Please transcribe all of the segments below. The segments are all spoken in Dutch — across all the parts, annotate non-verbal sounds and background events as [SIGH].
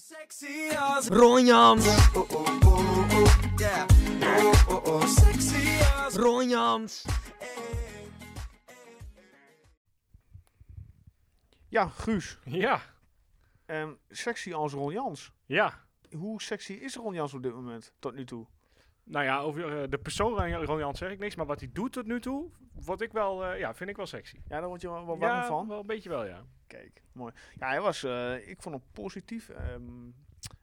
Sexy als Ron Jans. Oh, oh, oh, oh, yeah. Oh, oh, oh, sexy als. Ja, Guus. Ja, ehm, sexy als Ron Jans. ja. Hoe sexy is Ron Jans op dit moment, tot nu toe? Nou ja, over eh, de persoon Ron Ron Jans zeg ik niks, maar wat hij doet tot nu toe, word ik wel, eh, ja, vind ik wel sexy. Ja, daar word je wel, wel warm ja, van. wel een beetje wel, ja. Kijk, mooi. Ja, hij was, eh, ik vond hem positief ehm,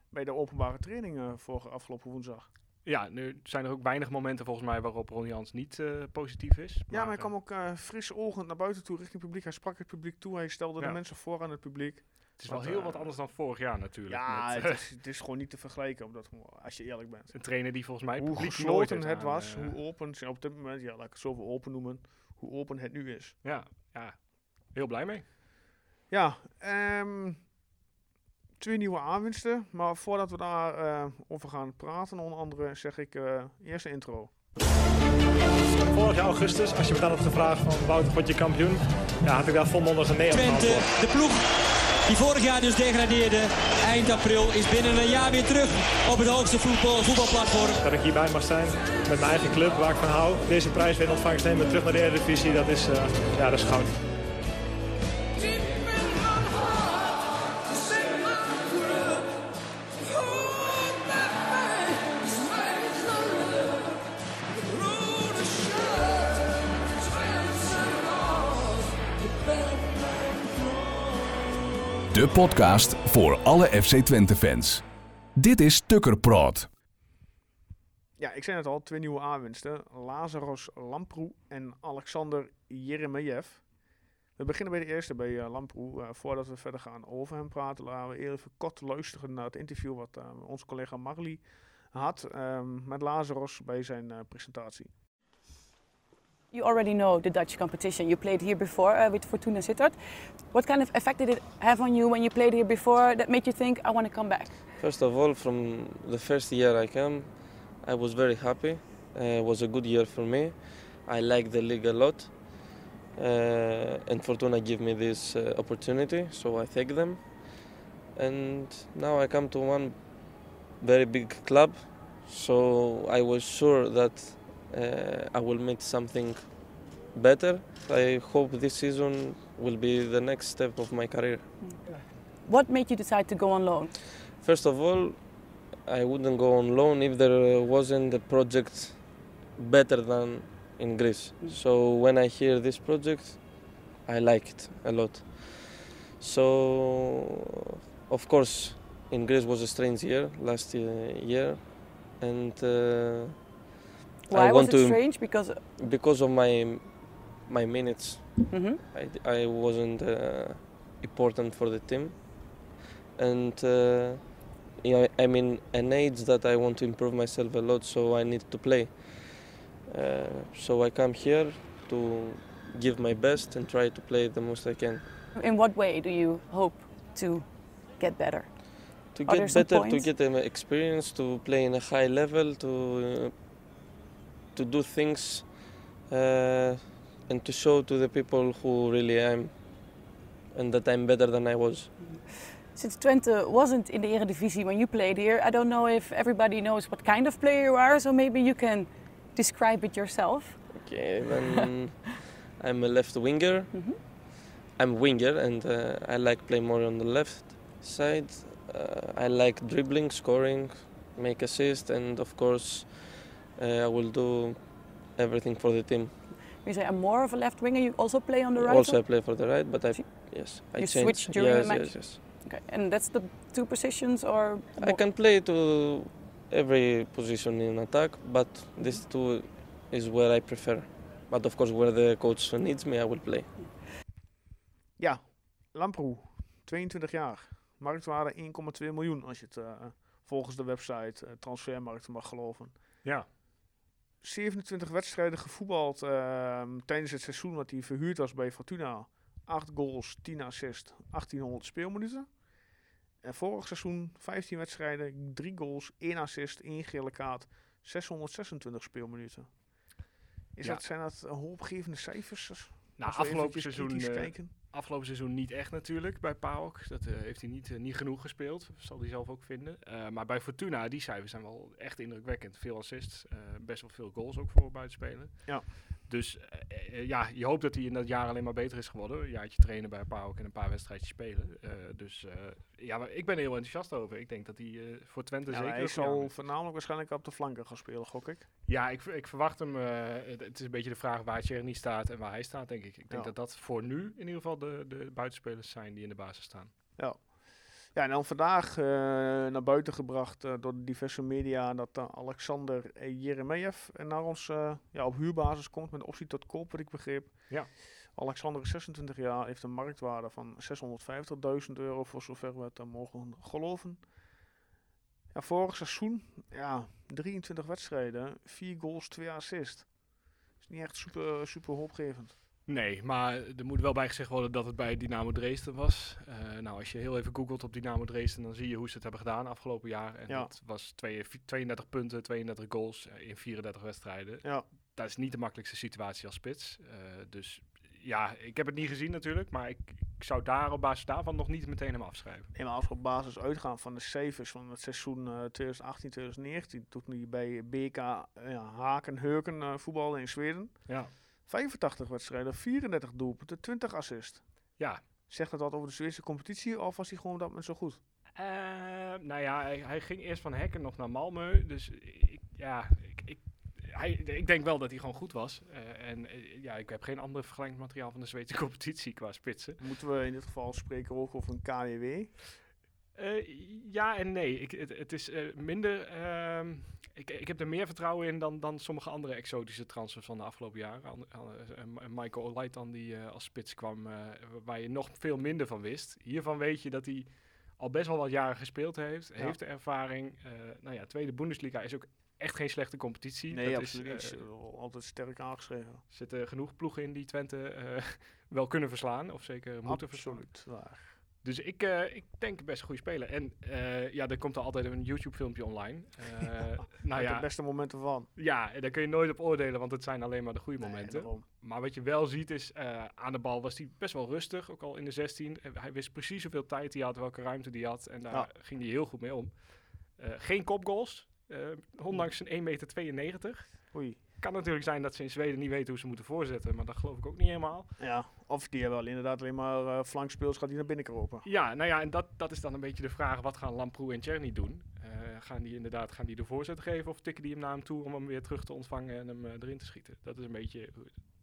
bij de openbare training eh, vorige afgelopen woensdag. Ja, nu zijn er ook weinig momenten volgens mij waarop Ron Jans niet eh, positief is. Ja, maar hij eh, kwam ook eh fris oogend naar buiten toe richting het publiek. Hij sprak het publiek toe. Hij stelde de mensen voor aan het publiek. het is wel heel wat anders dan vorig jaar natuurlijk. Ja, met, het is, het is gewoon niet te vergelijken op dat, als je eerlijk bent. een trainer die volgens mij Hoe gesloten het aan, was, hoe open, op dit moment, ja, laat ik het zoveel open noemen, hoe open het nu is. ja, ja, heel blij mee. Ja, ehm, twee nieuwe aanwinsten. Maar voordat we daar eh, over gaan praten, onder andere, zeg ik eh eerste intro. Vorig jaar augustus, als je me dan had gevraagd van Wouter, word je kampioen? Ja, had ik daar volmondig een nee op Twente, de ploeg die vorig jaar dus degradeerde, eind april, is binnen een jaar weer terug op het hoogste voetbal, voetbalplatform. Dat ik hierbij mag zijn met mijn eigen club waar ik van hou. Deze prijs weer in ontvangst nemen, terug naar de Eredivisie, dat is, eh, ja, dat is goud. De podcast voor alle FC Twente fans. Dit is Tukkerpraat. Ja, ik zei het al, twee nieuwe aanwinsten. Lazarus Lamproe en Alexander Jeremejev. We beginnen bij de eerste, bij eh, Lamproe. Eh, voordat we verder gaan over hem praten, laten we even kort luisteren naar het interview wat eh, onze collega Marley had ehm, met Lazarus bij zijn presentatie. You already know the Dutch competition. You played here before uh, with Fortuna Sittard. What kind of effect did it have on you when you played here before that made you think, I want to come back? First of all, from the first year I came, I was very happy. Uh, it was a good year for me. I liked the league a lot. Uh, and Fortuna gave me this uh, opportunity, so I thank them. And now I come to one very big club, so I was sure that I will make something better. I hope this season will be the next step of my career. What made you decide to go on loan? First of all, I wouldn't go on loan if there wasn't a project better than in Greece. So when I hear this project, I like it a lot. So, of course, in Greece was a strange year last uh, year, and uh, Why I was want it to strange? Because because of my my minutes. Mhm. I, I wasn't uh, important for the team, and uh, yeah, I'm in an age that I want to improve myself a lot, so I need to play. Uh, so I come here to give my best and try to play the most I can. in what way do you hope to get better? To Are get better, to get um, experience, to play in a high level, to uh, to do things, uh, and to show to the people who really I am, and that I'm better than I was. Since Twente wasn't in the Eredivisie when you played here, I don't know if everybody knows what kind of player you are, so maybe you can describe it yourself. Okay, then [LAUGHS] I'm a left winger. Mhm. I'm winger, and uh, I like play more on the left side. Uh, I like dribbling, scoring, make assist, and of course, I will do everything for the team. You say I'm more of a left winger. You also play on the right. also, I play for the right, but I yes, I you change. switch during the yes, match? yes, yes. Okay, and that's the two positions, or I can play to every position in attack, but these two is where I prefer. But of course, where the coach needs me, I will play. Ja, Lamproe, 22 jaar. Marktwaarde 1,2 miljoen als je het eh, volgens de website eh, Transfermarkt mag geloven. Ja, 27 wedstrijden gevoetbald ehm, tijdens het seizoen dat hij verhuurd was bij Fortuna. 8 goals, 10 assists, 1800 speelminuten. En vorig seizoen 15 wedstrijden, 3 goals, 1 assist, 1 gele kaart, 626 speelminuten. Is Ja. dat, zijn dat hoopgevende cijfers? nou, afgelopen seizoen eh. Afgelopen seizoen niet echt natuurlijk bij PAOK. Dat eh, heeft hij niet, eh, niet genoeg gespeeld, zal hij zelf ook vinden. Eh, maar bij Fortuna, die cijfers zijn wel echt indrukwekkend. Veel assists, best wel veel goals ook voor buitenspelen. Ja. Dus eh, eh, ja, je hoopt dat hij in dat jaar alleen maar beter is geworden. Een jaartje trainen bij PAOK en een paar wedstrijdjes spelen. Eh, dus ja, maar ik ben er heel enthousiast over. Ik denk dat hij voor Twente Ja, zeker... hij ook zal voornamelijk waarschijnlijk op de flanken gaan spelen, gok ik. Ja, ik, ik verwacht hem. het, het is een beetje de vraag waar Tjerni staat en waar hij staat, denk ik. Ik denk Ja. dat dat voor nu in ieder geval de, de buitenspelers zijn die in de basis staan. Ja, en dan vandaag eh, naar buiten gebracht eh, door de diverse media dat eh, Alexander Jeremejeff eh, naar ons ja, op huurbasis komt met optie tot koop, wat ik begreep. Ja. Alexander is 26 jaar, heeft een marktwaarde van 650.000 euro, voor zover we het eh, mogen geloven. Ja, vorig seizoen, ja, 23 wedstrijden, 4 goals, 2 assists. Is niet echt super, super hoopgevend. Nee, maar er moet wel bij gezegd worden dat het bij Dynamo Dresden was. Eh, nou, als je heel even googelt op Dynamo Dresden, dan zie je hoe ze het hebben gedaan afgelopen jaar. En Ja. dat was twee- 32 punten, 32 goals eh, in 34 wedstrijden. Ja. Dat is niet de makkelijkste situatie als spits. Eh, dus ja, ik heb het niet gezien natuurlijk, maar ik, ik zou daar op basis daarvan nog niet meteen hem afschrijven. Nee, maar als we op basis uitgaan van de cijfers van het seizoen eh 2018-2019, toen hij bij BK ja, Haken Heuken eh voetbalde in Zweden. Ja. 85 wedstrijden, 34 doelpunten, 20 assist. Ja, Zegt dat wat over de Zweedse competitie of was hij gewoon dat moment zo goed? Eh, nou ja, hij, hij ging eerst van Hekken nog naar Malmö. Dus ik, ja, ik, ik, hij, ik denk wel dat hij gewoon goed was. Eh, en eh, ja, ik heb geen ander vergelijkingsmateriaal van de Zweedse [LAUGHS] competitie qua spitsen. Moeten we in dit geval spreken ook over een KWW? Eh, ja en nee. Ik, het, het is minder. ehm, ik, ik heb er meer vertrouwen in dan, dan sommige andere exotische transfers van de afgelopen jaren. Michael Olaitan die eh, als spits kwam, eh, waar je nog veel minder van wist. Hiervan weet je dat hij al best wel wat jaren gespeeld heeft. Ja. Heeft de ervaring. Eh, nou ja, tweede Bundesliga is ook echt geen slechte competitie. Nee, Dat absoluut is, Altijd sterk aangeschreven. Zitten genoeg ploegen in die Twente [LAUGHS] wel kunnen verslaan. Of zeker moeten verslaan. Absoluut waar. Dus ik, eh, ik denk best een goede speler. En eh, ja, er komt er altijd een YouTube-filmpje online. Eh, [LAUGHS] nou Met de ja, beste momenten van. ja, daar kun je nooit op oordelen, want het zijn alleen maar de goede momenten. maar wat je wel ziet is, aan de bal was hij best wel rustig, ook al in de 16. En hij wist precies hoeveel tijd hij had, welke ruimte hij had. En daar Ja. ging hij heel goed mee om. Geen kopgoals, ondanks zijn 1,92 meter. Oei. Kan natuurlijk zijn dat ze in Zweden niet weten hoe ze moeten voorzetten, maar dat geloof ik ook niet helemaal. Ja, of die hebben wel inderdaad alleen maar eh flankspeels gaat die naar binnen kropen. Ja, nou ja, en dat, dat is dan een beetje de vraag, wat gaan Lamproe en Czerny doen? Eh, gaan die inderdaad gaan die de voorzet geven of tikken die hem naar hem toe om hem weer terug te ontvangen en hem eh, erin te schieten? Dat is een beetje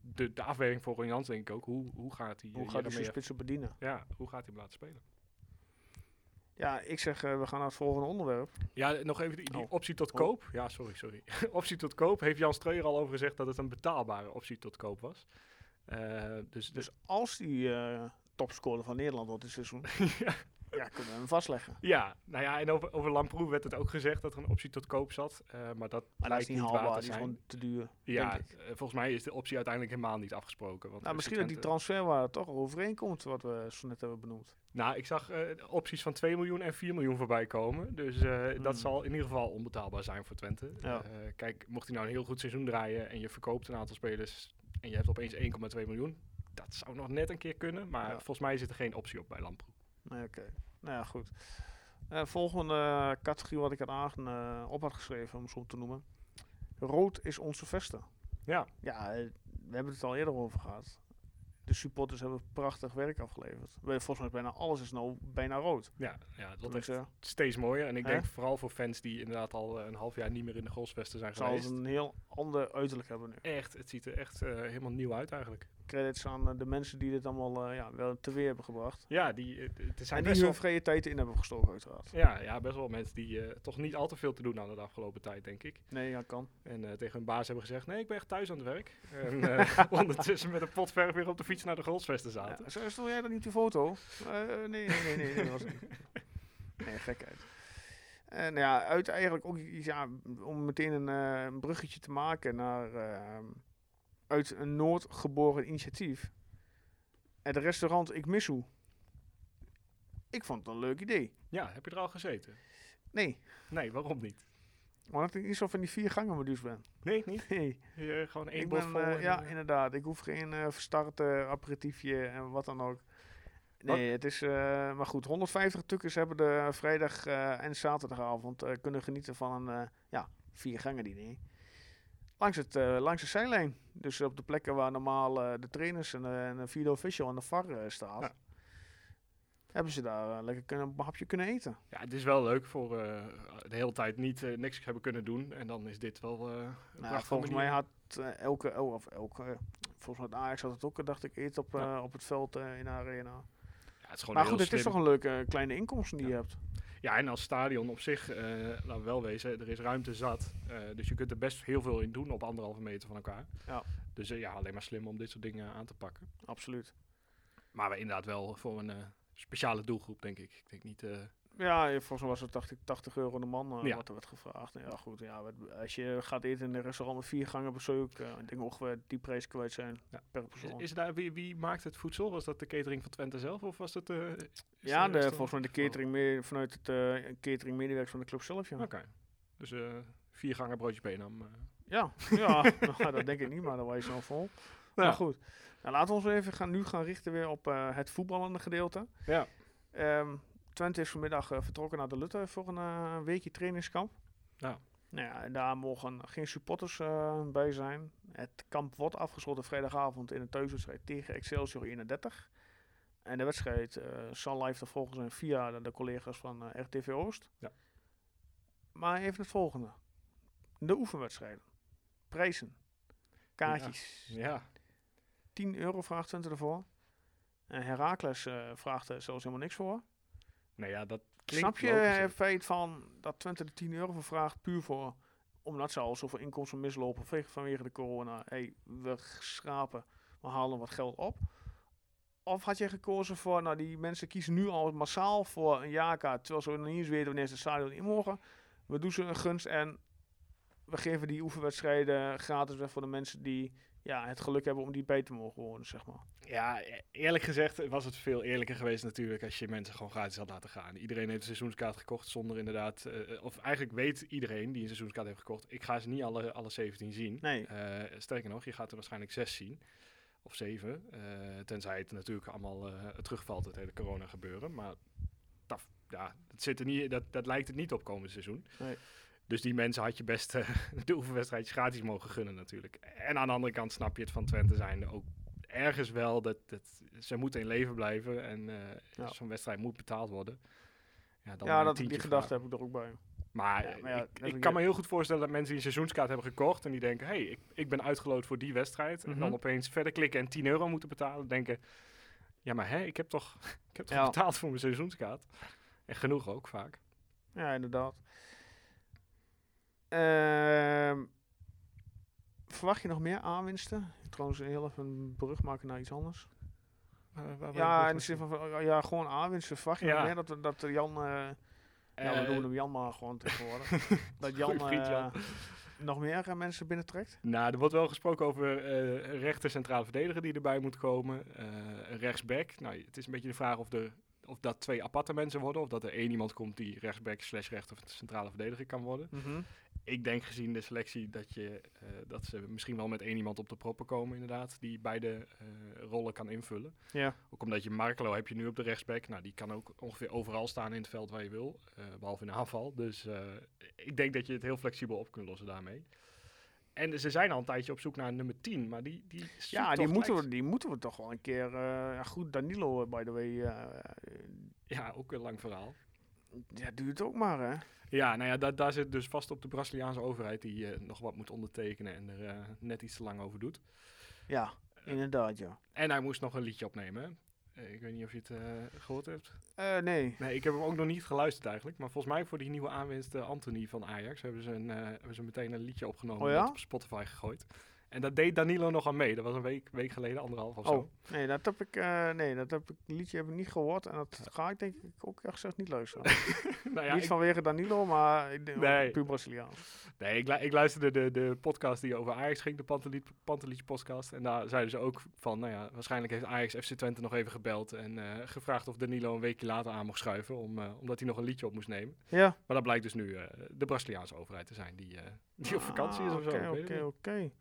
de, de afweging voor Ron Jans denk ik ook. Hoe, hoe gaat hij Hoe gaat hij zijn spitsen bedienen? Ja, hoe gaat hij hem laten spelen? Ja, ik zeg, eh, we gaan naar het volgende onderwerp. Ja, nog even die, die Oh. optie tot Oh. koop. Ja, sorry, sorry. [LAUGHS] optie tot koop heeft Jan Streuer al over gezegd dat het een betaalbare optie tot koop was. Eh, dus, dus Dus als die eh topscorer van Nederland wordt dit seizoen, [LAUGHS] ja. Ja, kunnen we hem vastleggen. ja, nou ja, en over, over Lamproe werd het ook gezegd dat er een optie tot koop zat. eh, maar dat Maar lijkt niet waar haalbaar, te die is gewoon te duur. Ja, denk ik. eh, volgens mij is de optie uiteindelijk helemaal niet afgesproken. Want Nou, misschien dat die transferwaarde toch overeenkomt, wat we zo net hebben benoemd. Nou, ik zag eh, opties van 2 miljoen en 4 miljoen voorbij komen. Dus eh, dat Hmm. zal in ieder geval onbetaalbaar zijn voor Twente. Ja. Kijk, mocht hij nou een heel goed seizoen draaien en je verkoopt een aantal spelers en je hebt opeens 1,2 miljoen. Dat zou nog net een keer kunnen, maar Ja. volgens mij zit er geen optie op bij Lamproe. Oké. Nou ja, goed. Eh, volgende categorie wat ik had aan, eh, op had geschreven, om het zo te noemen. Rood is onze vesten. Ja, Ja, eh, we hebben het al eerder over gehad. De supporters hebben prachtig werk afgeleverd. Volgens mij is bijna alles is nou bijna rood. ja, ja dat echt steeds mooier. En ik Hè? denk vooral voor fans die inderdaad al eh, een half jaar niet meer in de golfsvesten zijn zal geweest. het een heel ander uiterlijk hebben nu. Echt, het ziet er echt eh, helemaal nieuw uit eigenlijk. Credits aan eh, de mensen die dit allemaal ja, wel teweer hebben gebracht. Ja, die, er zijn En best wel vrije tijd in hebben gestoken, uiteraard. Ja, ja, best wel mensen die toch niet al te veel te doen hadden de afgelopen tijd, denk ik. Nee, ja, kan. En tegen hun baas hebben gezegd, nee, ik ben echt thuis aan het werk. En [LAUGHS] ondertussen met een pot verf weer op de fiets naar de golfsvesten zaten. Ja, jij dat niet die foto? Eh, nee, nee, nee, nee, nee, dat was niet. [LAUGHS] Nee, gekheid. En ja, uit eigenlijk ook ja, om meteen een, eh, een bruggetje te maken naar eh, uit een Noord geboren initiatief. Het restaurant Ik Mis Hoe. Ik vond het een leuk idee. Ja, heb je er al gezeten? Nee, Nee, waarom niet? Maar dat ik niet zo van die vier gangen meduus ben. Nee, niet? [LAUGHS] Nee, Hier, gewoon één ik bot ben, vol. eh, en, ja, eh, inderdaad. Ik hoef geen eh verstart eh, aperitiefje en wat dan ook. Nee, het is, maar goed, 150 tukkers hebben de vrijdag en zaterdagavond kunnen genieten van een ja, vier gangen diner. Langs, het, langs de zijlijn. Dus op de plekken waar normaal de trainers en, en de video official en de VAR. Ja. Hebben ze daar eh, lekker kunnen, een hapje kunnen eten. Ja, het is wel leuk voor eh, de hele tijd niet eh, niks hebben kunnen doen. En dan is dit wel een Nou, volgens manier. mij had elke, oh, of elke, volgens mij Ajax had het ook, dacht ik, eten op, Ja. op het veld in de arena. Ja, het is gewoon Maar goed, het is toch een leuke kleine inkomsten die Ja. je hebt. Ja, en als stadion op zich, laten we wel wezen, er is ruimte zat. Dus je kunt er best heel veel in doen op anderhalve meter van elkaar. Ja. Dus ja, alleen maar slim om dit soort dingen aan te pakken. Absoluut. Maar we inderdaad wel voor een speciale doelgroep, denk ik. Ik denk niet... eh, Ja, volgens mij was het 80, 80 euro de man eh, Ja. wat er werd gevraagd. Nou Ja, goed. Ja, als je gaat eten in een restaurant met vier gangen bezoek, uh, ik denk ongeveer die prijs kwijt zijn Ja. per is, persoon. is daar, wie, wie maakt het voedsel? Was dat de catering van Twente zelf of was eh, is ja, de, volgens mij de catering mee, vanuit het eh catering medewerkers van de club zelf. Ja, Oké. Dus eh vier gangen broodje Benam. ja, ja [LAUGHS] [LAUGHS] nou, dat denk ik niet, maar dan was je snel vol. Maar goed, nou, laten we ons even gaan, nu gaan richten weer op eh, het voetballende gedeelte. Ja. Ehm, Twente is vanmiddag eh, vertrokken naar de Lutte voor een eh, weekje trainingskamp. Ja. Nou ja, en daar mogen geen supporters bij zijn. Het kamp wordt afgesloten vrijdagavond in een thuiswedstrijd tegen Excelsior 31. En de wedstrijd zal live te volgen zijn via de, de collega's van RTV Oost. Ja. Maar even het volgende. De oefenwedstrijden. Prijzen. Kaartjes. Ja. 10 euro vraagt Twente ervoor. En Herakles eh, vraagt er zelfs helemaal niks voor. Nee, ja, dat klinkt Snap je het feit van dat Twente er 10 euro voor vraagt puur voor omdat ze al zoveel inkomsten mislopen vanwege- vanwege de corona. hey, we schrapen, we halen wat geld op. Of had je gekozen voor, nou die mensen kiezen nu al massaal voor een jaarkaart, terwijl ze nog niet eens weten wanneer ze het stadion in mogen. We doen ze een gunst en we geven die oefenwedstrijden gratis weg voor de mensen die ja, het geluk hebben om die te mogen wonen, zeg maar. Ja, eerlijk gezegd was het veel eerlijker geweest natuurlijk als je mensen gewoon gratis had laten gaan. Iedereen heeft een seizoenskaart gekocht zonder inderdaad, eh, of eigenlijk weet iedereen die een seizoenskaart heeft gekocht, ik ga ze niet alle, alle 17 zien. Nee. Eh, sterker nog, je gaat er waarschijnlijk zes zien. Of zeven. eh, tenzij het natuurlijk allemaal eh, terugvalt, het hele corona gebeuren. Maar dat, ja, dat, zit er niet, dat, dat lijkt het niet op komend seizoen. Nee. Dus die mensen had je best eh, [LAUGHS] de oefenwedstrijdjes gratis mogen gunnen natuurlijk. En aan de andere kant snap je het van Twente zijnde ook ergens wel dat, dat ze moeten in leven blijven. En eh, Ja. zo'n wedstrijd moet betaald worden. Ja, dan ja, dat, die gedachte heb ik er ook bij. Maar, Ja, maar ja, ik, kan me heel goed voorstellen dat mensen die een seizoenskaart hebben gekocht en die denken, hey, ik, ik ben uitgeloot voor die wedstrijd. En dan Mhm. opeens verder klikken en 10 euro moeten betalen. Denken, ja maar hè, ik heb toch, [LAUGHS] ik heb toch betaald voor mijn seizoenskaart. En genoeg ook vaak. Ja, inderdaad. Ehm, verwacht je nog meer aanwinsten? Trouwens, heel even een brug maken naar iets anders. Ja, in de zin van, ja, gewoon aanwinsten. Verwacht je Ja. nog meer dat, dat Jan, eh, ja, we Eh, noemen hem Jan maar gewoon tegenwoordig. [LAUGHS] dat Jan, Goeie vriend Jan. eh, nog meer eh, mensen binnentrekt? Nou, er wordt wel gesproken over eh rechter centrale verdediger die erbij moet komen. eh, een rechtsback. Nou, het is een beetje de vraag of, er, of dat twee aparte mensen worden. Of dat er één iemand komt die rechtsback slash rechter centrale verdediger kan worden. Ik denk gezien de selectie dat, je, eh, dat ze misschien wel met één iemand op de proppen komen inderdaad. Die beide eh, rollen kan invullen. Ja. Ook omdat je Markelo heb je nu op de rechtsback. Nou, die kan ook ongeveer overal staan in het veld waar je wil. eh, behalve in de aanval. Dus ik denk dat je het heel flexibel op kunt lossen daarmee. En ze zijn al een tijdje op zoek naar nummer 10. Maar die, die Ja, die moeten, we, die moeten we toch wel een keer... ja, goed, Danilo, by the way. Ja, ook een lang verhaal. Ja, duurt ook maar, hè. Ja, nou ja, da- daar zit dus vast op de Braziliaanse overheid die eh, nog wat moet ondertekenen en er eh, net iets te lang over doet. Ja, inderdaad, ja. En hij moest nog een liedje opnemen. Eh, ik weet niet of je het eh, gehoord hebt. Eh, nee. Nee, ik heb hem ook nog niet geluisterd eigenlijk. Maar volgens mij voor die nieuwe aanwinst eh, Anthony van Ajax hebben ze, een, eh, hebben ze meteen een liedje opgenomen Oh en ja? op Spotify gegooid. En dat deed Danilo nog aan mee. Dat was een week, week geleden, anderhalf of Oh, zo. nee, dat heb ik, eh, nee, dat heb ik, liedje heb ik niet gehoord. En dat ga ik denk ik ook echt gezegd niet luisteren. [LAUGHS] nou ja, niet ik, vanwege Danilo, maar ik denk Nee. puur Braziliaan. nee, ik, lu- ik luisterde de, de podcast die over Ajax ging, de Panteliet, Pantelietje podcast. En daar zeiden ze ook van, nou ja, waarschijnlijk heeft Ajax FC Twente nog even gebeld. En eh, gevraagd of Danilo een weekje later aan mocht schuiven, om, eh, omdat hij nog een liedje op moest nemen. Ja. Maar dat blijkt dus nu eh, de Braziliaanse overheid te zijn die, eh, die op vakantie is of zo. Oké, oké, oké.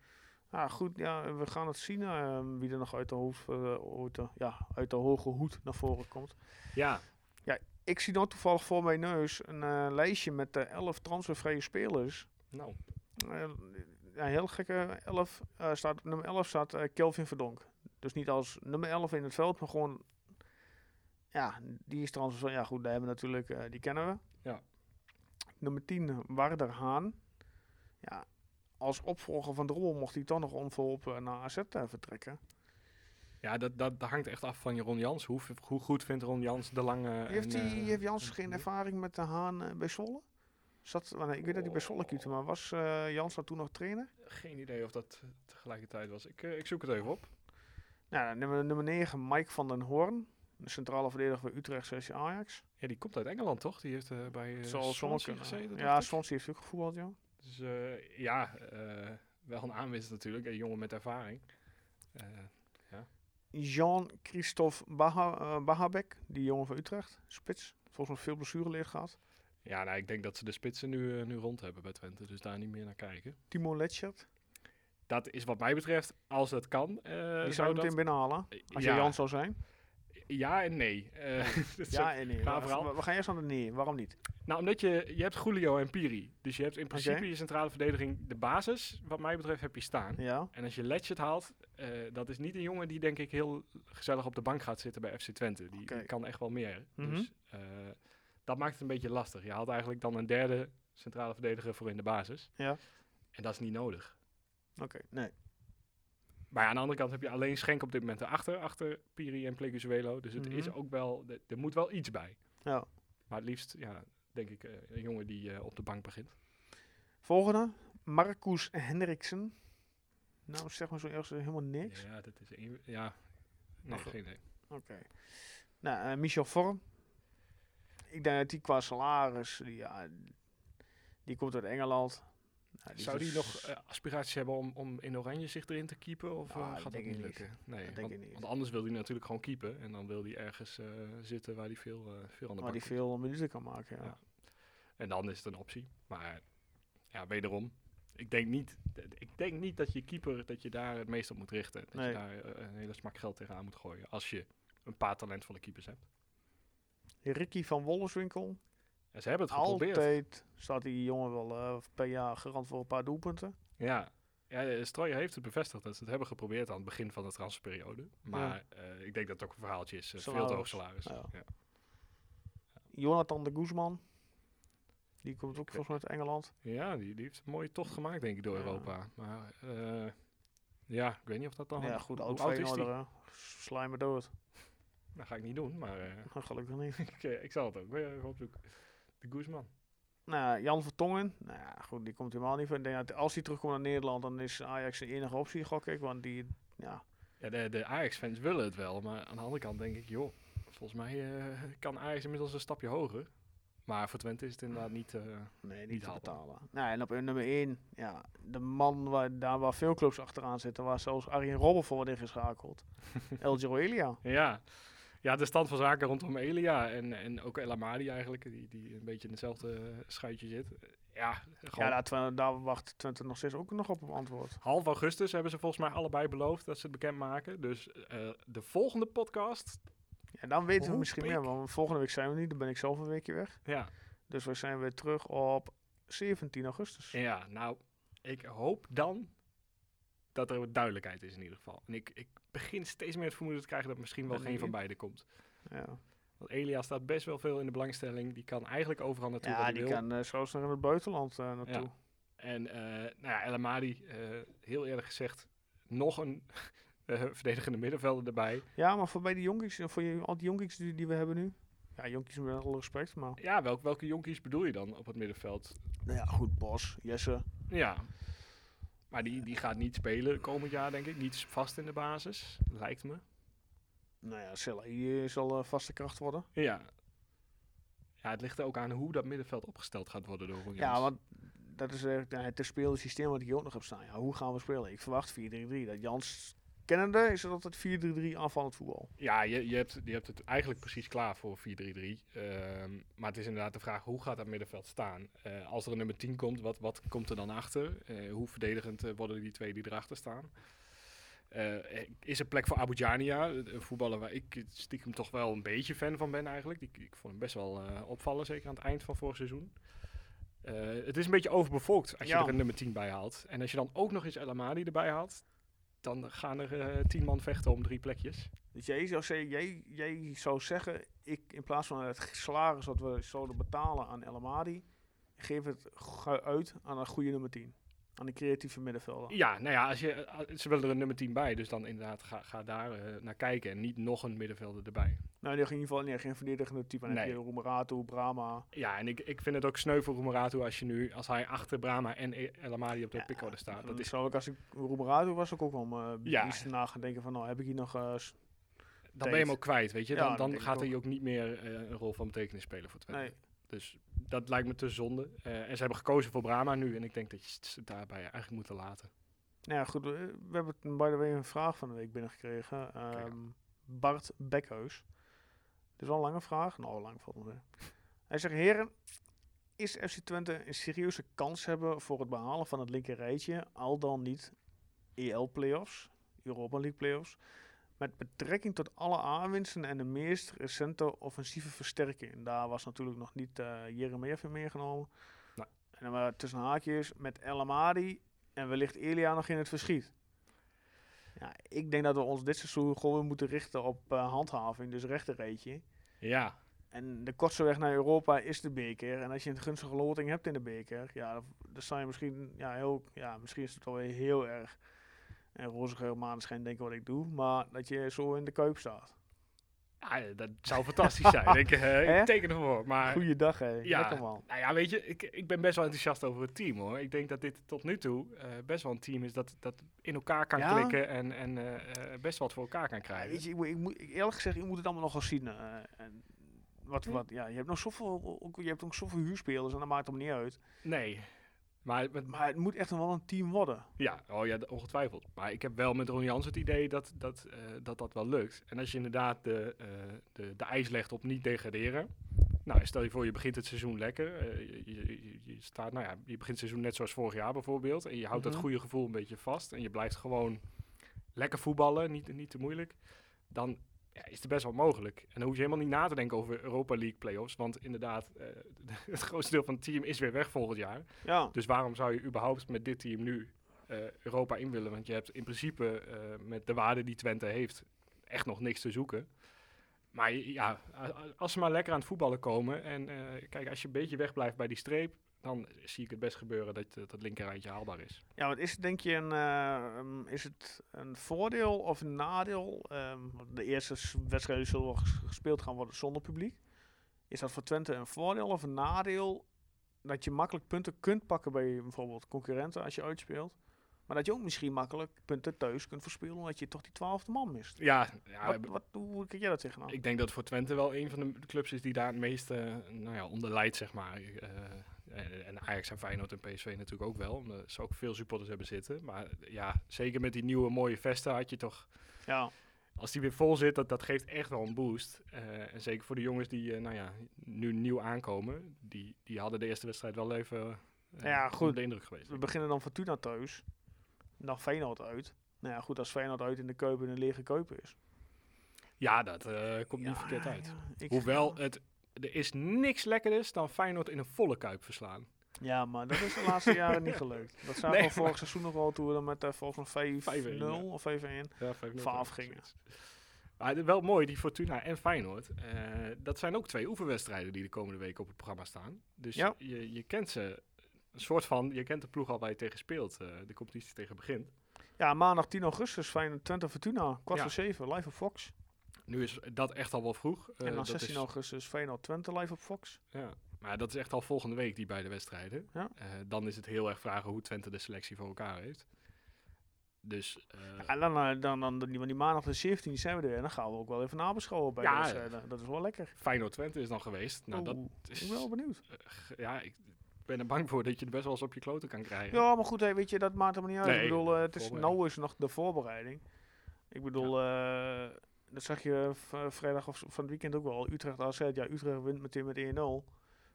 Ja, goed, ja, we gaan het zien eh, wie er nog uit de, hoofd, eh, uit, de, ja, uit de hoge hoed naar voren komt. Ja, Ik zie nou toevallig voor mijn neus een eh, lijstje met eh 11 transfervrije spelers. nou, Eh, ja, heel gekke 11, eh, staat, nummer 11 staat eh, Kelvin Verdonk. Dus niet als nummer 11 in het veld, maar gewoon... Ja, die is transfer. Ja goed, daar hebben we natuurlijk, eh, die kennen we. Ja. Nummer 10, Warder Haan. Ja, als opvolger van Drommel mocht hij toch nog onverholpen naar AZ eh, vertrekken. ja dat, dat, dat hangt echt af van je Ron Jans. Hoe, hoe goed vindt Ron Jans de lange... heeft, en, die, eh, heeft Jans en- geen ervaring met de Haan eh, bij Zwolle? Zat, ik weet dat hij bij Zwolle kutte, maar was eh Jans daar toen nog trainer? Geen idee of dat tegelijkertijd was. Ik, eh, ik zoek het even op. Nou, nummer, nummer 9, Mike van den Hoorn. De centrale verdediger van Utrecht, 6 Ajax. Ja, die komt uit Engeland, toch? Die heeft eh, bij uh, Swansea gezeten, Ja. Swansea heeft ook gevoetbald, ja. Dus eh, ja, eh, wel een aanwinst natuurlijk. Een jongen met ervaring. Eh, Jean-Christophe Baha, eh, Bahabek, die jongen van Utrecht, spits. Volgens mij veel blessureleerd gehad. ja, nou, ik denk dat ze de spitsen nu, nu rond hebben bij Twente. Dus daar niet meer naar kijken. Timo Letchert, Dat is wat mij betreft, als het kan. die zou je dat, meteen binnenhalen. Als je ja, Jan zou zijn. Ja en nee. Eh, [LAUGHS] Ja en nee. We, gaan eerst aan de nee. Waarom niet? Nou, omdat je, je hebt Julio en Piri. Dus je hebt in principe je centrale verdediging de basis, wat mij betreft, heb je staan. Ja. En als je Letchert haalt, eh, dat is niet een jongen die denk ik heel gezellig op de bank gaat zitten bij FC Twente. Die, kan echt wel meer. Mhm. Dus eh, dat maakt het een beetje lastig. Je haalt eigenlijk dan een derde centrale verdediger voor in de basis. Ja. En dat is niet nodig. Oké, nee. Maar aan de andere kant heb je alleen Schenk op dit moment erachter, achter Piri en Pleguzuelo. Dus het is Mhm. ook wel, er- moet wel iets bij. Ja. Maar het liefst, ja, denk ik, eh, een jongen die eh, op de bank begint. Volgende. Marcus Hendriksen. Nou, zeg maar zo eerst helemaal niks. Ja, dat is een, ja. Nee, geen idee. Oké. Nou, eh, Michel Vorm. Ik denk dat die qua salaris, die, ja, die komt uit Engeland. Nou, Zou die is- nog eh, aspiraties hebben om, om in Oranje zich erin te keepen? Of eh, Ah, gaat dat niet lukken? Nee, denk want, ik niet. want anders wil hij natuurlijk gewoon keepen. En dan wil hij ergens eh, zitten waar hij veel, eh, veel aan de waar komt. veel minuten kan maken. Ja. Ja. En dan is het een optie. Maar ja, wederom. Ik denk niet, ik denk niet dat je keeper, dat je daar het meest op moet richten. Dat Nee. je daar eh, een hele smak geld tegenaan moet gooien. Als je een paar talentvolle keepers hebt. Ricky van Wolleswinkel. En ze hebben het geprobeerd. Altijd staat die jongen wel eh, per jaar garant voor een paar doelpunten. Ja, ja eh, Strooijer heeft het bevestigd dat ze het hebben geprobeerd aan het begin van de transferperiode. Maar eh, ik denk dat het ook een verhaaltje is. veel te hoog salaris. Ja. Ja. Jonathan de Guzman. Die komt ook volgens mij uit Engeland. Ja, die, die heeft een mooie tocht gemaakt, denk ik, door. Europa. Maar ja, ik weet niet of dat dan... ja, goed, oud oud is die? Dood. Dat ga ik niet doen, maar [LAUGHS] Gelukkig niet. [LAUGHS] ik, ik zal het ook weer opzoeken. De Guzman. Nou, Jan Vertongen. Nou ja, goed, die komt helemaal niet van. Ik denk dat als hij terugkomt naar Nederland, dan is Ajax de enige optie, gok ik. Want die, ja, Ja, de, de Ajax-fans willen het wel, maar aan de andere kant denk ik, joh, volgens mij eh, kan Ajax inmiddels een stapje hoger. Maar voor Twente is het inderdaad niet... eh, nee, niet, Niet te betalen. Nou, en op nummer 1, ja, de man waar, daar waar veel clubs achteraan zitten, waar zelfs Arjen Robben voor wordt ingeschakeld. [LAUGHS] El Elia. Ja. Ja, de stand van zaken rondom Elia en, en ook El Amadi eigenlijk, die, die een beetje in hetzelfde eh, schuitje zit. Ja, gewoon Ja, daar, daar wacht Twente nog steeds ook nog op een antwoord. half augustus hebben ze volgens mij allebei beloofd dat ze het bekendmaken. Dus eh, de volgende podcast, Ja, dan weten we misschien meer, want volgende week zijn we niet. Dan ben ik zelf een weekje weg. ja, Dus we zijn weer terug op 17 augustus. ja, nou, ik hoop dan dat er duidelijkheid is in ieder geval. En ik, ik begin steeds meer het vermoeden te krijgen dat misschien wel geen van beiden komt. Ja, Want Elia staat best wel veel in de belangstelling. Die kan eigenlijk overal naartoe ja die wil. kan eh zelfs nog in het buitenland eh, naartoe. En eh nou ja, El Amadi, eh, heel eerlijk gezegd, nog een [LAUGHS] eh, verdedigende middenvelder erbij. Ja, maar voor bij die jonkies, voor je, al die jonkies die, die we hebben nu. Ja, jonkies met alle respect, maar... Ja, welk, welke jonkies bedoel je dan op het middenveld? Nou ja, goed, Bos, Jesse. Ja, maar die, die gaat niet spelen komend jaar, denk ik. Niet vast in de basis, lijkt me. Nou ja, Selai zal eh, vaste kracht worden. Ja. Ja, het ligt er ook aan hoe dat middenveld opgesteld gaat worden door Ron Ja, want dat is eh, het te spelen systeem wat ik hier ook nog heb staan. Ja, hoe gaan we spelen? Ik verwacht 4-3-3. Dat Jans kennende is het altijd 4-3-3 aanvallend voetbal. Ja, je, je, hebt, je hebt het eigenlijk precies klaar voor 4-3-3. Ehm, maar het is inderdaad de vraag, hoe gaat dat middenveld staan? Eh, als er een nummer 10 komt, wat, wat komt er dan achter? Eh, hoe verdedigend eh, worden die twee die erachter staan? Is er plek voor Abu Jania, een voetballer waar ik stiekem toch wel een beetje fan van ben eigenlijk. Ik, ik vond hem best wel opvallen, zeker aan het eind van vorig seizoen. Het is een beetje overbevolkt als je Ja. er een nummer 10 bij haalt. En als je dan ook nog eens El Amadi erbij haalt, dan gaan er eh, 10 man vechten om drie plekjes. Dus jij zou, zeggen, jij, jij zou zeggen, ik in plaats van het salaris wat we zouden betalen aan El Amadi, geef het uit aan een goede nummer 10. Aan de creatieve middenvelder. Ja, nou ja, als je, eh, ze willen er een nummer 10 bij, dus dan inderdaad ga, ga daar eh, naar kijken en niet nog een middenvelder erbij. Nou, in ieder geval nee, geen verdedigende type. Dan heb Nee. je Roemeratu, Brahma. Ja, en ik, ik vind het ook sneu voor Roemeratu als, je nu, als hij achter Brahma en E- El Amadi op de Ja, pickorde staat. Dat is, zou ik als ik Roemeratu was, ook, ook wel eh, Ja. iets na gaan denken van, nou heb ik hier nog... s- dan ben je hem ook kwijt, weet je. Ja, Dan, dan gaat hij ook. ook niet meer een rol van betekenis spelen voor Twente. nee. Dus dat lijkt me te zonde. Eh, en ze hebben gekozen voor Brahma nu en ik denk dat je het daarbij eigenlijk moeten laten. Nou ja, goed. We hebben by the way een vraag van de week binnengekregen. Ehm Bart Bekhuis. Dit is wel een lange vraag. Nou, lang valt het. Hij zegt, heren, is FC Twente een serieuze kans hebben voor het behalen van het linker rijtje, al dan niet EL-playoffs, Europa League playoffs, met betrekking tot alle aanwinsten en de meest recente offensieve versterking. Daar was natuurlijk nog niet Jeremejeff in meegenomen. Nee. En dan tussen haakjes met El Amadi en wellicht Elia nog in het verschiet. Ja, ik denk dat we ons dit seizoen gewoon weer moeten richten op eh, handhaving, dus rechterrijtje. Ja, En de kortste weg naar Europa is de beker. En als je een gunstige loting hebt in de beker, ja, dan, dan sta je misschien, ja, heel, ja, misschien is het wel weer heel erg en rozige maneschijn denken wat ik doe, maar dat je zo in de kuip staat. ja dat zou fantastisch zijn. [LAUGHS] ik, Hè? ik teken ervoor. Maar Goeiedag, hè. ja, Lekker man. Nou ja, weet je, ik, ik ben best wel enthousiast over het team hoor. Ik denk dat dit tot nu toe eh, best wel een team is dat, dat in elkaar kan Ja? klikken en, en eh, best wat voor elkaar kan Ja, krijgen. weet je, ik, moet- ik moet, eerlijk gezegd, ik moet het allemaal nog wel zien. en wat, wat, ja, je hebt nog zoveel, ook, je hebt ook zoveel huurspelers en dat maakt het niet uit. Nee, maar met, Maar het moet echt wel een team worden. ja, oh ja, ongetwijfeld. Maar ik heb wel met Ron Jans het idee dat dat, eh, dat dat wel lukt. En als je inderdaad de, eh, de, de ijs legt op niet degraderen. Nou, stel je voor, je begint het seizoen lekker. eh, je, je, je- je staat, nou ja, je begint het seizoen net zoals vorig jaar bijvoorbeeld. En je houdt Mhm. dat goede gevoel een beetje vast. En je blijft gewoon lekker voetballen, niet, niet te moeilijk. Dan ja, is het best wel mogelijk. En dan hoef je helemaal niet na te denken over Europa League playoffs. Want inderdaad, eh, [LAUGHS] het grootste deel van het team is weer weg volgend jaar. Ja, Dus waarom zou je überhaupt met dit team nu eh, Europa in willen? Want je hebt in principe eh, met de waarde die Twente heeft echt nog niks te zoeken. Maar ja, als ze maar lekker aan het voetballen komen. En kijk, als je een beetje wegblijft bij die streep, dan zie ik het best gebeuren dat eh, dat linkerrijtje haalbaar is. Ja, wat is het denk je een, eh, um, is het een voordeel of een nadeel? Ehm, de eerste wedstrijden zullen gespeeld gaan worden zonder publiek. Is dat voor Twente een voordeel of een nadeel dat je makkelijk punten kunt pakken bij bijvoorbeeld concurrenten als je uitspeelt? Maar dat je ook misschien makkelijk punten thuis kunt verspelen omdat je toch die twaalfde man mist. Ja, ja wat, wat, hoe kijk jij dat tegenaan? ik denk dat voor Twente wel een van de clubs is die daar het meeste nou ja, onder leidt, zeg maar. Eh, en, en Ajax en Feyenoord en PSV natuurlijk ook wel. Omdat ze ook veel supporters hebben zitten. Maar ja, zeker met die nieuwe mooie vesten had je toch... ja, als die weer vol zit, dat, dat geeft echt wel een boost. Eh, en zeker voor de jongens die eh, nou ja, nu nieuw aankomen, die, die hadden de eerste wedstrijd wel even eh, Ja, goed. de indruk geweest. we beginnen dan Fortuna thuis. Dan Feyenoord uit. Nou ja, goed, als Feyenoord uit in de Keupen een lege Keupen is. Ja, dat komt niet verkeerd uit. ja, Hoewel, het, er is niks lekkerders dan Feyenoord in een volle kuip verslaan. Ja, maar dat is de laatste [LAUGHS] jaren niet gelukt. Dat zagen Nee, we vorig seizoen nog wel toen we er met uh, volgens mij 5-0 5-1, ja. of 5-1. Ja, 5-0, Faaf ja, gingen. Maar wel mooi, die Fortuna en Feyenoord. eh, dat zijn ook twee oefenwedstrijden die de komende week op het programma staan. Dus Ja. je, je kent ze, een soort van, je kent de ploeg al waar je tegen speelt, eh, de competitie tegen begint. Ja, maandag 10 augustus, Feyenoord Twente Fortuna, kwart voor 7, live op Fox. Nu is dat echt al wel vroeg. eh, en dan dat 16 is- augustus Feyenoord Twente live op Fox. Ja, maar dat is echt al volgende week, die beide wedstrijden. Ja. Eh, dan is het heel erg vragen hoe Twente de selectie voor elkaar heeft. Dus eh, En dan, eh, dan, dan, die, maandag de 17 die zijn we er. En dan gaan we ook wel even nabeschouwen bij Ja, de wedstrijden. Dat is wel lekker. Feyenoord-Twente is dan geweest. Nou, dat is, ik ben wel benieuwd. ja, ik ben er bang voor dat je er best wel eens op je kloten kan krijgen. Ja, maar goed, hey, weet je, dat maakt helemaal niet uit. Nee, ik bedoel, het is, nou is nog de voorbereiding. Ik bedoel, dat zag je vrijdag of van het weekend ook wel. Utrecht AZ, ja, Utrecht wint meteen met 1-0.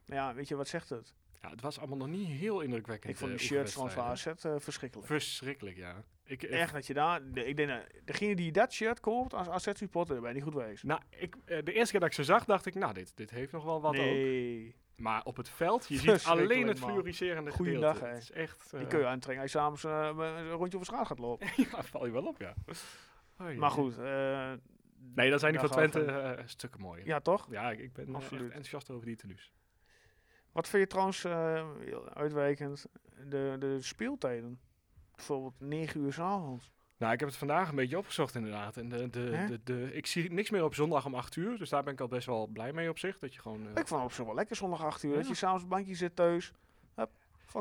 Maar ja, weet je, wat zegt het? Ja, het was allemaal nog niet heel indrukwekkend. Ik vond eh, die shirts van. AZ eh, verschrikkelijk. Verschrikkelijk, ja. Ik, ik- Echt dat je daar, de- ik denk dat degene die dat shirt koopt als AZ-supporter, daar ben je niet goed geweest. Nou, ik, eh, de eerste keer dat ik ze zag, dacht ik, nou, dit, dit heeft nog wel wat ook. nee, Maar op het veld, je ziet alleen het fluoriserende Goeiedag, gedeelte. hè. Het is echt... die eh, kun je aantrekken als je s'avonds eh, een rondje over straat gaat lopen. [LAUGHS] ja, val je wel op, ja. Maar goed. Nee, dan zijn die van Twente eh, stukken mooier. Ja, toch? Ja, ik, ben Absoluut. enthousiast over die tenues. Wat vind je trouwens eh, heel uitwijkend de, de speeltijden? Bijvoorbeeld 9 uur 's avonds. Nou, ik heb het vandaag een beetje opgezocht inderdaad. En de, de, de, de, ik zie niks meer op zondag om 8 uur. Dus daar ben ik al best wel blij mee op zich. Dat je gewoon... eh, Ik vond het op zich wel lekker zondag 8 uur. Ja. Dat je s'avonds op het bankje zit thuis.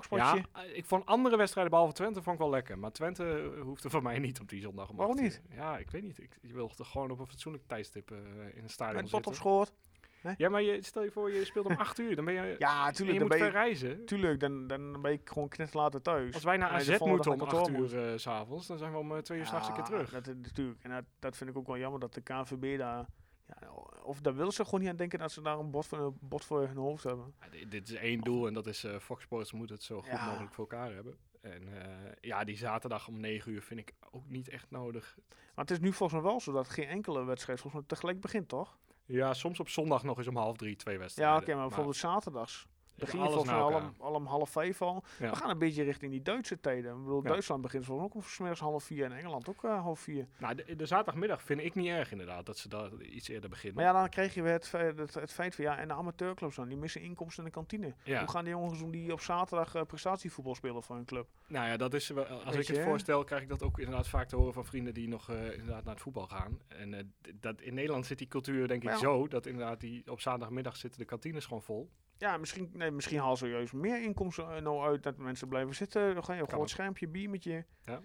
Ja, eh, ik vond andere wedstrijden behalve Twente vond ik wel lekker. Maar Twente eh, hoefde voor mij niet op die zondag om Waarom 8 uur. niet? Ja, ik weet niet. Ik, je wil toch gewoon op een fatsoenlijk tijdstip eh, in een stadion Met pot op schoot. Ja, maar je, stel je voor, je speelt om [LAUGHS] 8 uur. Dan ben je... Ja, en tuurlijk. je Dan moet ben je, ver reizen. tuurlijk, dan, dan ben ik gewoon knetterlater thuis. Als wij naar En AZ moeten om dag 8 op kantoor uur s s'avonds, dan zijn we om 2 uur s'nachts een keer terug. Dat, is natuurlijk. En dat, dat vind ik ook wel jammer dat de KNVB daar... Ja, of daar wil ze gewoon niet aan denken dat ze daar een bot voor, een bot voor hun hoofd hebben. Ja, di- dit is één doel en dat is eh Fox Sports moet het zo goed Ja. mogelijk voor elkaar hebben. En eh, ja, die zaterdag om 9 uur vind ik ook niet echt nodig. Maar het is nu volgens mij wel zo dat geen enkele wedstrijd volgens mij tegelijk begint, toch? Ja, soms op zondag nog eens om half drie, twee Ja, wedstrijden. oké, maar bijvoorbeeld zaterdags. Begin alles volgens mij al om, elkaar. al om half vijf al. Ja. We gaan een beetje richting die Duitse tijden. Ik bedoel, Ja. Duitsland begint volgens mij ook om 's middags half vier en Engeland ook eh, half vier. Nou, de, de zaterdagmiddag vind ik niet erg inderdaad, dat ze daar iets eerder beginnen. Maar ja, dan krijg je weer het, het, het feit van ja, en de amateurclubs dan, die missen inkomsten in de kantine. Ja. Hoe gaan die jongens doen die op zaterdag eh, prestatievoetbal spelen voor hun club? Nou ja, dat is wel, als Weet ik het je? voorstel, krijg ik dat ook inderdaad vaak te horen van vrienden die nog eh, inderdaad naar het voetbal gaan. En eh, dat, in Nederland zit die cultuur denk ik zo, dat inderdaad die op zaterdagmiddag zitten de kantines gewoon vol. Ja, misschien, nee, misschien halen ze juist meer inkomsten eh, nou uit dat mensen blijven zitten. Dan ga je op Kan groot schermpje, bier met je. Ja.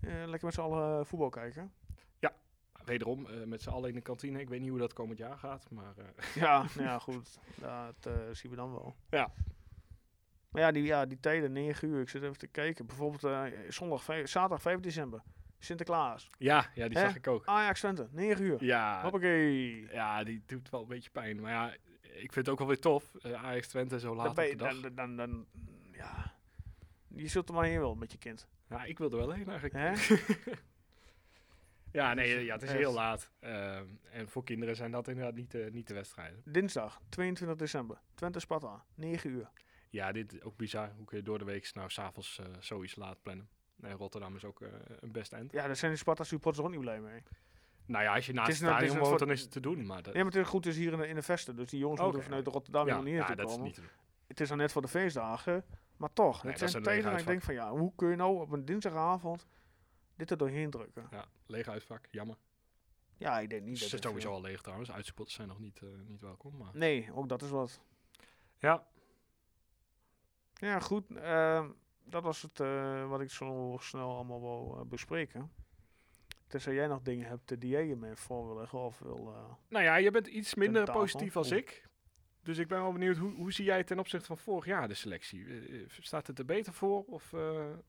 Eh, lekker met z'n allen eh, voetbal kijken. Wederom, eh, met z'n allen in de kantine. Ik weet niet hoe dat komend jaar gaat, maar [LAUGHS] Ja, nou ja, goed. Dat zien we dan wel. Ja. Maar ja, die, ja, die tijden, 9 uur. Ik zit even te kijken. Bijvoorbeeld zondag, zaterdag 5 december. Sinterklaas. ja, ja, die Hè? zag ik ook. Ajax Twente, 9 uur. Ja, Hoppakee. ja, die doet wel een beetje pijn. Maar ja, ik vind het ook wel weer tof. eh, Ajax Twente zo laat Dan, op de dag. dan, dan, dan, ja. Je zult er maar heen wel met je kind. Ja, ik wil er wel heen eigenlijk. [LAUGHS] Ja, nee, ja, het is Echt. heel laat. Ehm, en voor kinderen zijn dat inderdaad niet, de niet de wedstrijden. Dinsdag, 22 december. Twente Sparta, 9 uur. Ja, dit is ook bizar. Hoe kun je door de week nou s'avonds eh zoiets laat plannen? Nee, Rotterdam is ook eh, een best eind. Ja, daar zijn de Sparta supporters ook niet blij mee. Nou ja, als je naast Het het, is is stadion woont, dan is het te doen. Maar dat, Nee, maar het is goed, is hier in de, in de vesten. Dus die jongens moeten vanuit Rotterdam ja, hier ja, naartoe dat is komen. niet te doen. Het is dan net voor de feestdagen. Maar toch, Nee, het is zijn dat ik denk van ja, hoe kun je nou op een dinsdagavond dit er doorheen drukken? Ja, leeg uitvak, jammer. Ja, ik denk niet Ze dat het, sowieso eh, al leeg trouwens. Uitsupporters zijn nog niet, eh, niet welkom. Maar... Nee, ook dat is wat. Ja, Ja, goed. ehm, dat was het eh, wat ik zo snel allemaal wil bespreken. Tenzij jij nog dingen hebt die jij je mee voor wil leggen of wil... eh, nou ja, je bent iets minder positief als ik. Dus ik ben wel benieuwd, hoe, hoe zie jij ten opzichte van vorig jaar de selectie? Eh, eh, staat het er beter voor of,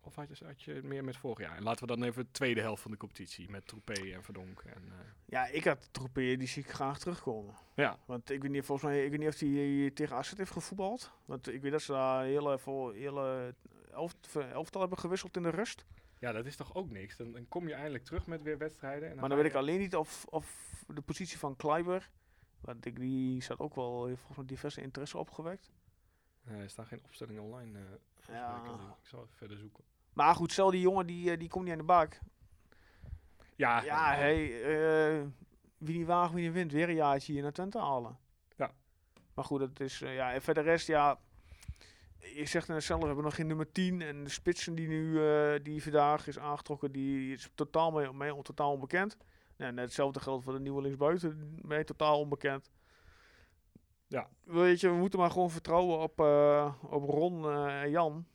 of had, je, had je het meer met vorig jaar? En laten we dan even de tweede helft van de competitie met Troepé en Verdonk. En, Ja, ik had Troepé, die zie ik graag terugkomen. ja, Want ik weet niet, volgens mij, ik weet niet of hij tegen AZ heeft gevoetbald. Want ik weet dat ze daar hele, hele elft, elftal hebben gewisseld in de rust. Ja, dat is toch ook niks? Dan, dan kom je eindelijk terug met weer wedstrijden. En Maar dan weet ik alleen niet of, of de positie van Kleiber, want ik, die zat ook wel, heeft volgens mij diverse interesse opgewekt. Eh, er staat geen opstelling online. volgens Ja. Ik, zal even verder zoeken. Maar goed, stel die jongen, die, eh, die komt niet aan de bak. Ja, Ja, eh, hey, wie niet waagt, wie niet wint, weer een jaartje hier naar Twente halen. Ja. Maar goed, dat is, ja, en verder rest, ja, je zegt net zelf, we hebben nog geen nummer 10 en de spitsen die nu, eh, die vandaag is aangetrokken, die is totaal, mee, mee, totaal onbekend. Nou, net hetzelfde geldt voor de nieuwe linksbuiten, mee totaal onbekend. Ja. Weet je, we moeten maar gewoon vertrouwen op, eh, op Ron eh, en Jan.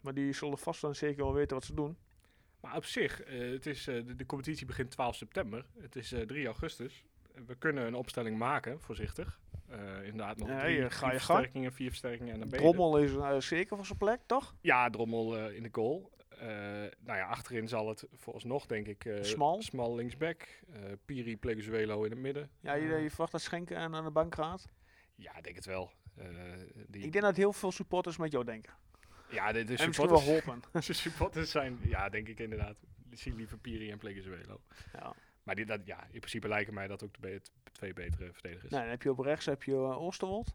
Maar die zullen vast dan zeker wel weten wat ze doen. Maar op zich, het is, de, de competitie begint 12 september. Het is eh, 3 augustus. We kunnen een opstelling maken, voorzichtig. Eh, inderdaad, nog Ja, drie, je- ga versterkingen, vier versterkingen en dan ben. Drommel is eh, zeker van zijn plek, toch? Ja, Drommel eh, in de goal. Eh, nou ja, achterin zal het vooralsnog, denk ik, eh Smal? smal linksback. eh Piri, Pleguzuelo in het midden. Ja, je, Eh, je verwacht dat Schenken aan aan de bank gaat? ja, ik denk het wel. Eh, die, Ik denk dat heel veel supporters met jou denken. ja, de, de wel supporters, geholpen. [LAUGHS] de supporters zijn, ja, denk ik inderdaad. Die zien liever Piri en Pleguzuelo. ja. Maar die, dat, ja, in principe lijken mij dat ook de be- twee betere verdedigers. Nou, dan heb je op rechts heb je uh, Oosterwold.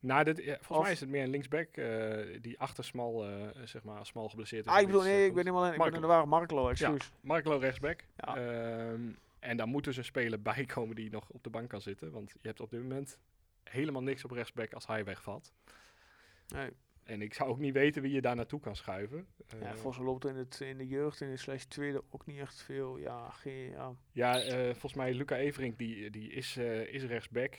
Nou, dit, ja, volgens Of- mij is het meer een linksback eh, die achter smal, eh, zeg maar, smal geblesseerd is. Ah, ik een bedoel, nee, ik ben helemaal ik ben in de waar. Marklo, excuus. Marklo rechtsback. Ja. Ehm, en dan moeten ze spelen [LAUGHS] bijkomen die nog op de bank kan zitten. Want je hebt op dit moment helemaal niks op rechtsback als hij wegvalt. Nee. En ik zou ook niet weten wie je daar naartoe kan schuiven. Ja, Eh, volgens mij loopt er in, het, in de jeugd in de slash tweede ook niet echt veel. Ja, geen, ja. Ja, eh, volgens mij Luca Everink, die, die is, eh, is rechtsback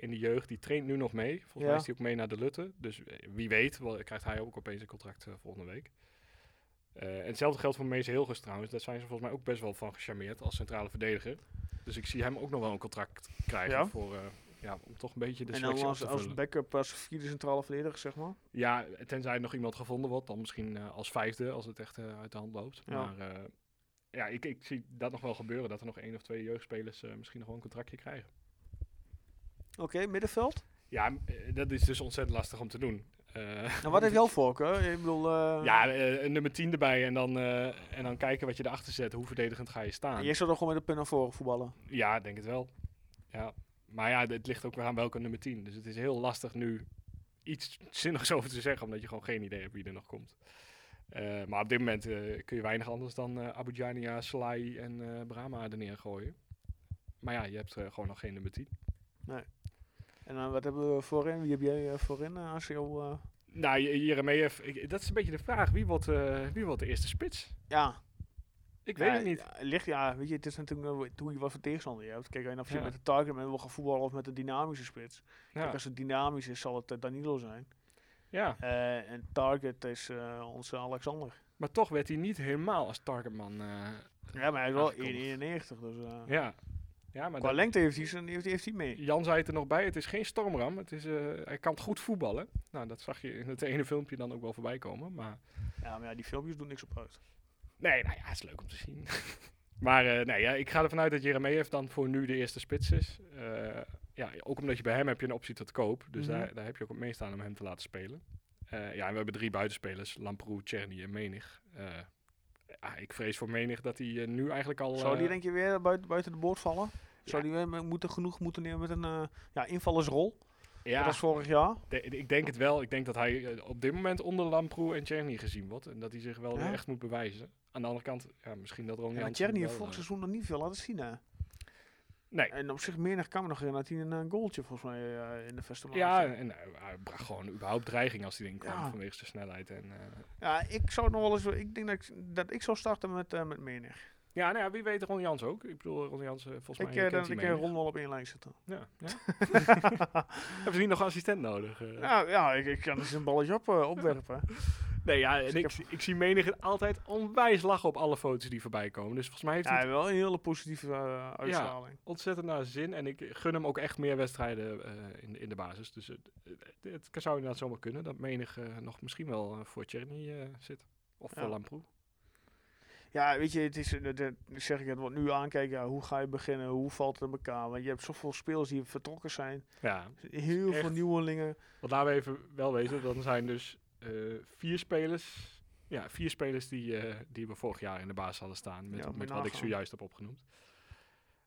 in de jeugd. Die traint nu nog mee. Volgens Ja. mij is hij ook mee naar de Lutte. Dus wie weet wel, krijgt hij ook opeens een contract volgende week. En hetzelfde geldt voor Mees Hilgers trouwens. Daar zijn ze volgens mij ook best wel van gecharmeerd als centrale verdediger. Dus ik zie hem ook nog wel een contract krijgen Ja? voor, ja, om toch een beetje de en selectie als, te als vullen. backup, als vierde centrale verdediger, zeg maar. Ja, tenzij er nog iemand gevonden wordt, dan misschien eh, als vijfde als het echt eh, uit de hand loopt. Ja. Maar eh, ja, ik, ik zie dat nog wel gebeuren, dat er nog één of twee jeugdspelers misschien nog wel een contractje krijgen. Oké, middenveld. Ja, dat is dus ontzettend lastig om te doen. [LAUGHS] Nou, wat heeft jouw voorkeur? Ik bedoel, ja, een nummer 10 erbij en dan, en dan kijken wat je erachter zet. Hoe verdedigend ga je staan? jij zou dan gewoon met de pen naar voren voetballen. Ja, denk het wel. Ja. Maar ja, het ligt ook weer aan welke nummer 10. Dus het is heel lastig nu iets zinnigs [LAUGHS] over te zeggen, omdat je gewoon geen idee hebt wie er nog komt. Eh, maar op dit moment eh, kun je weinig anders dan eh Abu Jania, en eh Brahma er neergooien. Maar ja, je hebt gewoon nog geen nummer 10. En dan wat hebben we voorin? Wie heb jij voorin als jou... eh, Nou, Jeremejeff, dat is een beetje de vraag. Wie wordt, wie wordt de eerste spits? ja, Ik ja, weet het niet. ja, ligt, ja, weet je, het is natuurlijk uh, hoe je wat voor tegenstander je hebt. Kijk, en of je met de target wil gaan voetballen of met de dynamische spits. Kijk, als het dynamisch is, zal het uh, Danilo zijn. ja, Eh, en target is eh, onze Alexander. maar toch werd hij niet helemaal als targetman. eh, Ja, maar hij is wel Aangekondigd. 1,91. Dus, eh, ja. ja, maar qua lengte heeft hij, zijn, heeft, hij- heeft hij mee. Jan zei het er nog bij, het is geen stormram. Het is, eh, hij kan goed voetballen. Nou, dat zag je in het ene filmpje dan ook wel voorbij komen. Maar Ja, maar ja, die filmpjes doen niks op uit. Nee, nou ja, het is leuk om te zien. [LAUGHS] maar eh, nee, ja, ik ga ervan uit dat Jeremejeff dan voor nu de eerste spits is. Eh, ja, ook omdat je bij hem heb je een optie tot koop. Dus Mhm. daar, daar heb je ook op meestaan om hem te laten spelen. Eh, ja, en we hebben drie buitenspelers. Lamproe, Czerny en Menig. Ik vrees voor Menig dat hij nu eigenlijk al... Zou die denk je weer buiten, buiten de boord vallen? Zou Ja. die weer moeten, genoeg moeten nemen met een ja, invallersrol? ja, Dat was vorig jaar. De- ik denk het wel. Ik denk dat hij op dit moment onder Lamproe en Czerny gezien wordt. En dat hij zich wel Ja. weer echt moet bewijzen. Aan de andere kant, ja, misschien dat Ron Ja, maar Jansen Tjerni heeft vorig eh, seizoen nog niet veel laten zien. Hè? Nee. En op zich menig kan me nog herinneren dat hij een, eh, goaltje volgens mij eh, in de festival Ja, en eh, hij bracht gewoon überhaupt dreiging als hij erin kwam Ja. vanwege zijn snelheid. En, ja, ik zou nog wel eens. Ik denk dat ik, dat ik zou starten met, met menig. ja, nou ja, wie weet Ron Jans ook. Ik bedoel, Ron Jans, volgens Ik mij kent dat hij ik. Ron wel op één lijn zetten. Ja, ja. [LAUGHS] Hebben ze niet nog een assistent nodig? eh? Ja, ja ik, ik kan eens een balletje op, opwerpen. [LAUGHS] Nee, ja, en Dus ik, ik zie- ik zie menig altijd onwijs lachen op alle foto's die voorbij komen. Dus volgens mij heeft Ja, hij heeft wel een hele positieve eh, uitstraling. ontzettend naar zin. En ik gun hem ook echt meer wedstrijden eh, in, de- in de basis. Dus het, het, het zou inderdaad zomaar kunnen dat menig eh, nog misschien wel voor Czerny eh, zit. Of Ja. voor Lamproe. Ja, weet je, het is, zeg ik het wat nu aankijken. Ja, hoe ga je beginnen? Hoe valt het in elkaar? Want je hebt zoveel spelers die vertrokken zijn. Ja, Heel veel nieuwelingen. want laten we even wel weten, dan zijn dus eh, vier spelers. Ja, vier spelers die, eh, die we vorig jaar in de basis hadden staan. Met, Ja, met wat ik zojuist heb opgenoemd.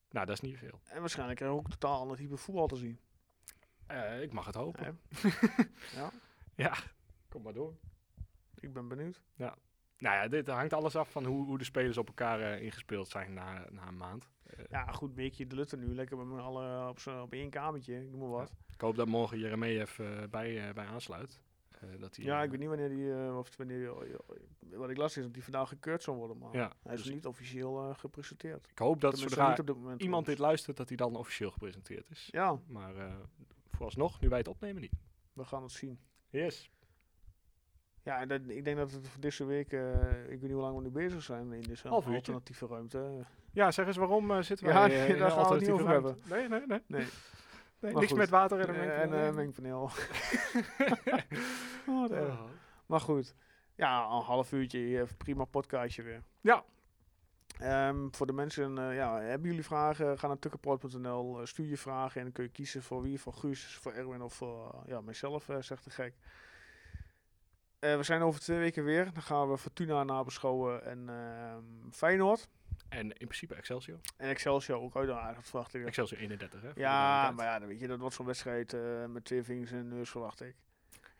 Nou, dat is niet veel. En waarschijnlijk krijg je ook totaal ander type voetbal te zien. Eh, ik mag het hopen. Ja, [LAUGHS] Ja, kom maar door. ik ben benieuwd. Nou ja, dit hangt alles af van hoe, hoe de spelers op elkaar ingespeeld zijn na, na een maand. Ja, goed, weekje de Lutte nu. Lekker met z'n allen op, op één kamertje. Ik noem maar wat. Ik hoop dat morgen Jeremejeff eh bij, bij aansluit. Eh, dat hij, Ja, eh, ik weet niet wanneer die, eh, of wanneer, wat ik las is dat die vandaag gekeurd zal worden, maar Ja, hij is dus niet officieel eh, gepresenteerd. ik hoop dat Tenminste, zodra dit iemand dit trouwens. luistert, dat hij dan officieel gepresenteerd is. Ja, Maar eh, vooralsnog, nu wij het opnemen, niet. we gaan het zien. Yes. Ja, dat, ik denk dat het voor deze week, eh, ik weet niet hoe lang we nu bezig zijn in deze Half alternatieve ruimte. Ja, zeg eens waarom eh, zitten wij Ja, eh, nee, in daar gaan we het niet over ruimte? Nee, nee, nee. Nee, nee niks goed. met water en een Eh, mengpaneel. en eh, mengpaneel. [LAUGHS] Oh, wat erg. Oh. Maar goed, Ja, een half uurtje, even prima podcastje weer. Ja. Ehm, voor de mensen, eh, ja, hebben jullie vragen? Ga naar tukkenproot.nl, eh, stuur je vragen en dan kun je kiezen voor wie, voor Guus, voor Erwin of voor eh, ja, mijzelf, eh, zegt de gek. Eh, we zijn over twee weken weer. Dan gaan we Fortuna nabeschouwen en ehm, Feyenoord. En in principe Excelsior. En Excelsior ook uiteraard, verwacht ik. Excelsior 31, hè? de Ja, maar ja, dan weet je, dat wordt zo'n wedstrijd eh, met twee vingers in de neus, verwacht ik.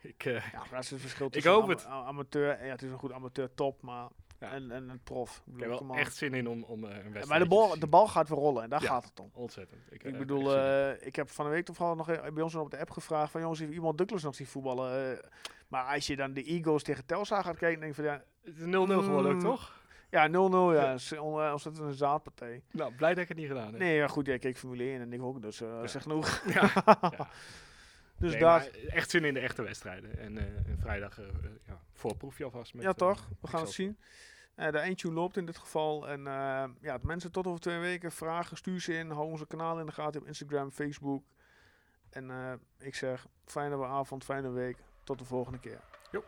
Ik, eh, Ja, dat is het verschil Ik tussen hoop ama- het. amateur, ja, het is een goed amateur top, maar Ja. en, en een prof. Ik ik heb wel echt zin in om, om eh, een wedstrijd maar de bal, de bal gaat weer rollen en daar Ja. gaat het om. Ontzettend. Ik, Ik eh, bedoel, ik heb van de week toevallig nog e- bij ons op de app gevraagd van jongens, heeft iemand Douglas nog zien voetballen? Maar als je dan de Eagles tegen Telstar gaat kijken, denk je van ja, het is 0-0 geworden ook, mm, toch? ja 0-0, ja, on- eh, ontzettend een zaadpartij. Nou, blij dat ik het niet gedaan heb. Nee, ja, goed, jij keek Formule 1 en ik ook, dus eh zeg genoeg. Ja. [LAUGHS] Dus Nee, daar, echt zin in de echte wedstrijden. En eh, vrijdag eh, ja, voorproefje alvast. Met, ja eh, toch, we gaan het zien. De eindtune loopt in dit geval. En eh, ja, mensen tot over twee weken vragen, stuur ze in. Hou onze kanaal in de gaten op Instagram, Facebook. En ik zeg, fijne avond, fijne week. Tot de volgende keer. Jo.